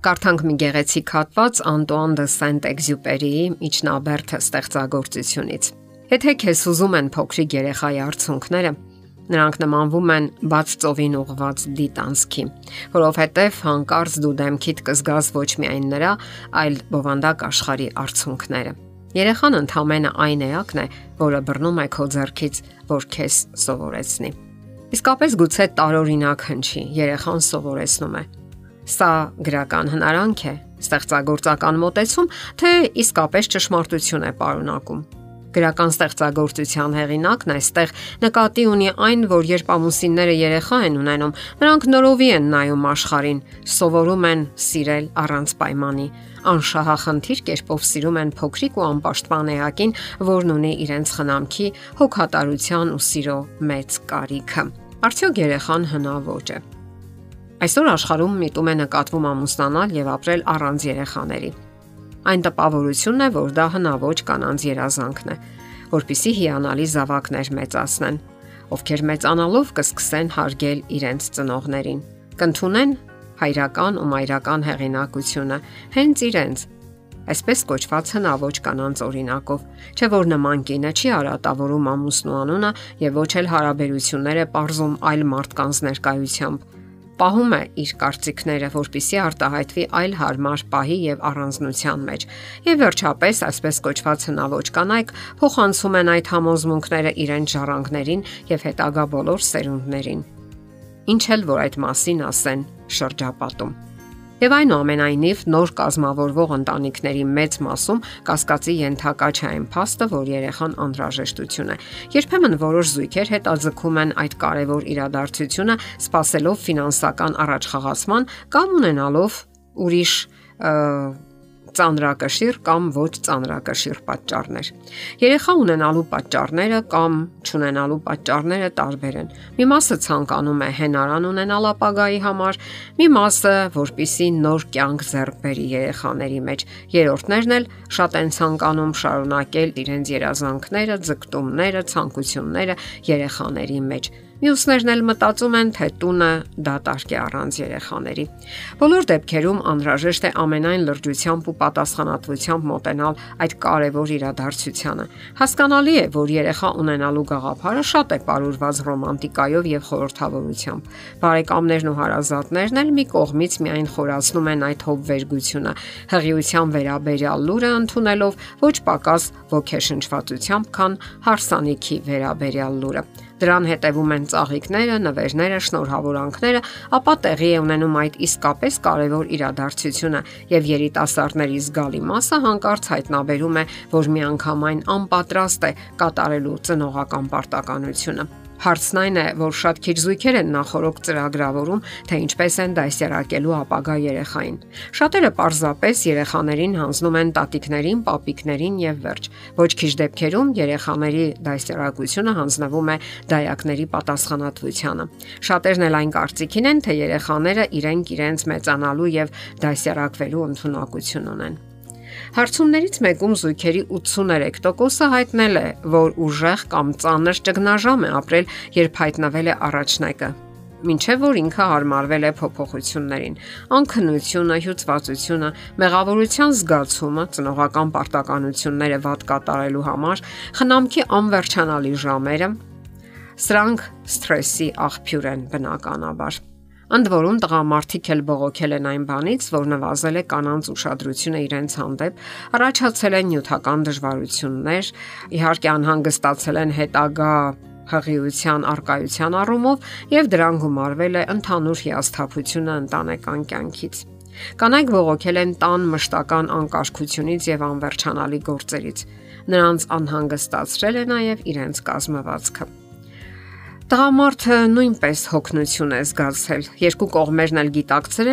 Կարդանք մի գեղեցիկ հատված Անտուան դը Սենտ-Էքզյուպերիի Իջնաբերդը ստեղծագործությունից։ Եթե քեզ ուզում են փոքրիկ երեխայի արցունքները, նրանք նմանվում են բաց ծովին ուղված դիտանցքի, որովհետև հանկարծ դու դեմքիդ կզգաս ոչ միայն նրա, այլ բովանդակ աշխարի արցունքները։ Երեխան ընդհանրապես այն էակն է, որը բռնում է քո ձեռքից, որ քեզ սովորեցնի։ Իսկապես գուցե տարօրինակ հնչի, երեխան սովորեցնում է, Սա գրական հնարանք է, ստեղծագործական մոտեցում, թե իսկապես ճշմարտություն է պարունակում։ Գրական ստեղծագործության հեղինակն այստեղ նկատի ունի այն, որ երբ ամուսինները երեխա են ունենում, նրանք նորովի են նայում աշխարհին, սովորում են սիրել առանց պայմանի, անշահախնդիր կերպով սիրում են փոքրիկ ու անպաշտպան էակին, որն ունի իրենց խնամքի, հոգատարության ու սիրո մեծ կարիքը։ Արդյոք երեխան հնաոճ է։ Այսօր աշխարհում միտում է նկատվում ամուսնանալ եւ ապրել առանց երեխաների։ Այն տպավորությունն է, որ դա հնաոճ կանանց երազանքն է, որpիսի հիանալի զավակներ մեծացնեն, ովքեր մեծանալով կսկսեն հարգել իրենց ծնողներին, կընդունեն հայրական ու մայրական հեղինակությունը հենց իրենց այսպես կոչված հնաոճ կանանց օրինակով, չէ որ նման կինը չի արատավորում ամուսնու անունը եւ ոչ էլ հարաբերությունները པարզում այլ մարդկանց ներկայությամբ, պահում է իր կարծիքները, որpիսի արտահայտվի այլ հարմար պահի եւ առանձնության մեջ։ Եվ վերջապես, այսպես կոչված հնաոճ կանայք փոխանցում են այդ համոզմունքները իրենց ժառանգներին եւ հետագա բոլոր սերունդներին։ Ինչ էլ որ այդ մասին ասեն շրջապատում։ Եվ այնուամենայնիվ նոր կազմավորվող ընտանիքների մեծ մասում կասկածի ենթակա չէ այն փաստը, որ երեխան անհրաժեշտություն է։ Երբեմն որոշ զույգեր հետաձգում են այդ կարևոր իրադարձությունը, սпасելով ֆինանսական առաջխաղացման կամ ունենալով ուրիշ և, ծանրակշիռ կամ ոչ ծանրակշիռ պատճառներ։ Երեխա ունենալու պատճառները կամ չունենալու պատճառները տարբեր են։ Մի մասը ցանկանում է հենարան ունենալ ապագայի համար, մի մասը, որpիսի նոր կյանք ձեռք բերի երեխաների մեջ։ Երրորդներն էլ շատ են ցանկանում շարունակել իրենց երազանքները, ձգտումները, ցանկությունները երեխաների մեջ Մյուսներն էլ մտածում են, թե տունը դատարկ է առանց երեխաների։ Բոլոր դեպքերում անհրաժեշտ է ամենայն լրջությամբ ու պատասխանատվությամբ մոտենալ այդ կարևոր իրադարձությանը։ Հասկանալի է, որ երեխա ունենալու գաղափարը շատ է ապարուրված ռոմանտիկայով եւ խորհրդավորությամբ։ Բարեկամներն ու հարազատներն էլ մի կողմից միայն խորացնում են այդ հոբվերգությունը, հղիության վերաբերյալ լուրը ընդունելով ոչ պակաս ոգեշնչվածությամբ, քան հարսանիքի վերաբերյալ լուրը։ Դրան հետևում են ծաղիկները, նվերները, շնորհավորանքները, ապա տեղի է ունենում այդ իսկապես կարևոր իրադարձությունը եւ երիտասարդների զգալի մասը հանկարծ հայտնաբերում է, որ միանգամայն անպատրաստ է կատարելու ծնողական պարտականությունը։ Հարցն այն է, որ շատ քիչ զույգեր են նախորոք ծրագրավորում, թե ինչպես են դասերակելու ապագա երեխային։ Շատերը պարզապես երեխաներին հանձնում են տատիկներին, պապիկներին եւ վերջ։ Ոչ քիչ դեպքերում երեխաների դասերակցությունը հանձնվում է դայակների պատասխանատվությանը։ Շատերն էլ այն կարծիքին են, թե երեխաները իրենք իրենց մեծանալու եւ դասերակվելու ընդունակություն ունեն։ Հարցումներից մեկում զույգերի 83%-ը հայտնել է, որ ուժեղ կամ ծանր ճգնաժամ է ապրել, երբ հայտնվել է առաջնակը ինչեւ որ ինքը հարմարվել է փոփոխություններին։ Անքնությունը, հյուծվածությունը, մեղավորության զգացումը, ծնողական պարտականությունները ված կատարելու համար, խնամքի անվերջանալի ժամերը, սրանք սթրեսի աղբյուր են բնականաբար։ Ընդ որում տղամարդիկ էլ բողոքել են այն բանից, որ նվազել է կանանց ուշադրությունը իրենց հանդեպ, առաջացել են նյութական դժվարություններ, իհարկե անհանգստացել են հետագա հղիության արկայության առումով եւ դրան գումարվել է ընդհանուր հիասթափությունը ընտանեկան կյանքից։ Կանայք ողոքել են տան մշտական անկարգությունից եւ անվերջանալի գործերից։ Նրանց անհանգստացրել է նաեւ իրենց կազմվածքը։ Տղամարդը նույնպես հոգնություն է զգացել։ Երկու կողմերն էլ գիտակցել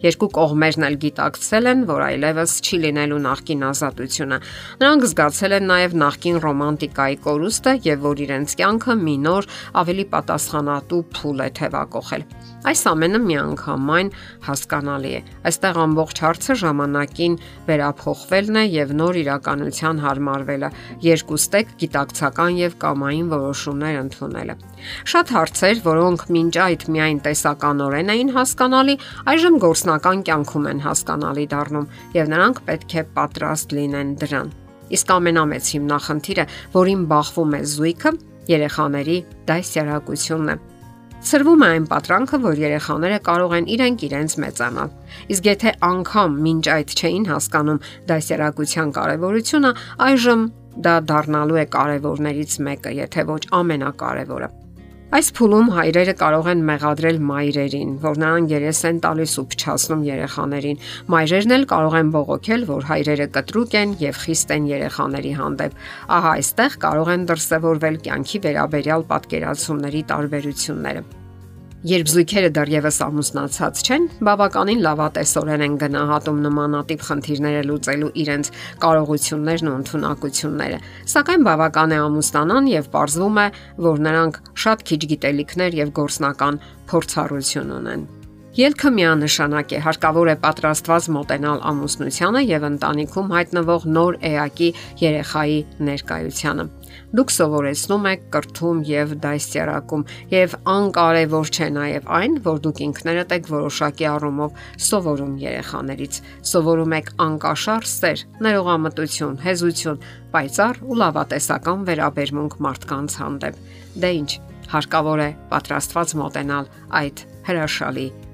երկու կողմերն էլ գիտակցել են, որ այլևս չի լինելու նախկին ազատությունը։ Նրանք զգացել են նաև նախկին ռոմանտիկայի կորուստը եւ որ իրենց կյանքը մի նոր ավելի պատասխանատու փուլ է թևակողել։ Այս ամենը միանգամայն հասկանալի է։ Այստեղ ամբողջ հարցը ժամանակին վերափոխվելն է եւ նոր իրականության հարմարվելը, երկուստեք գիտակցական եւ կամային որոշումներ ընդունելը։ Շատ հարցեր, որոնք մինչ այդ միայն տեսականորեն էին հասկանալի, այժմ գործնական կյանքում են հասկանալի դառնում եւ նրանք պետք է պատրաստ լինեն դրան։ Իսկ ամենամեծ հիմնախնդիրը, որին բախվում է զույգը, երեխաների դասյարակությունն է Սրվում է այն պատրանքը, որ երեխաները կարող են իրենք իրենց մեծանալ։ Իսկ եթե անգամ մինչ այդ չէին հասկանում դասերակցության կարևորությունը, այժմ դա դառնալու է կարևորներից մեկը, եթե ոչ ամենակարևորը։ Այս փուլում հայրերը կարող են մեղադրել մայրերին, որ նրանք երես են տալիս ու փչացնում երեխաներին։ Մայրերն էլ կարող են բողոքել, որ հայրերը կտրուկ են եւ խիստ են երեխաների հանդեպ։ Ահա այստեղ կարող են դրսևորվել կյանքի վերաբերյալ պատկերացումների տարբերությունները։ Երբ զույգերը դեռևս ամուսնացած չեն, բավականին լավատեսորեն են գնահատում նմանատիպ խնդիրները լուծելու իրենց կարողություններն ու ընտունակությունները։ Սակայն բավական է ամուսնանան եւ ողջվում է, որ նրանք շատ քիչ գիտելիքներ եւ գործնական փորձառություն ունեն։ Ելքը միանշանակ է, հարկավոր է պատրաստված մոտենալ ամուսնությանը եւ ընտանիքում հայտնվող նոր էակի երեխայի ներկայությանը։ Դուք սովորեցնում եք կրթում եւ դասյարակում եւ անկարևոր չէ նաեւ այն, որ դուք ինքներդ եք որոշակի առումով սովորում երեխաներից։ Սովորում եք անկաշար սեր, ներողամտություն, հեզություն, պայծառ ու լավատեսական վերաբերմունք մարդկանց հանդեպ։ Դե ի՞նչ, հարկավոր է պատրաստված մոտենալ այդ հրաշալի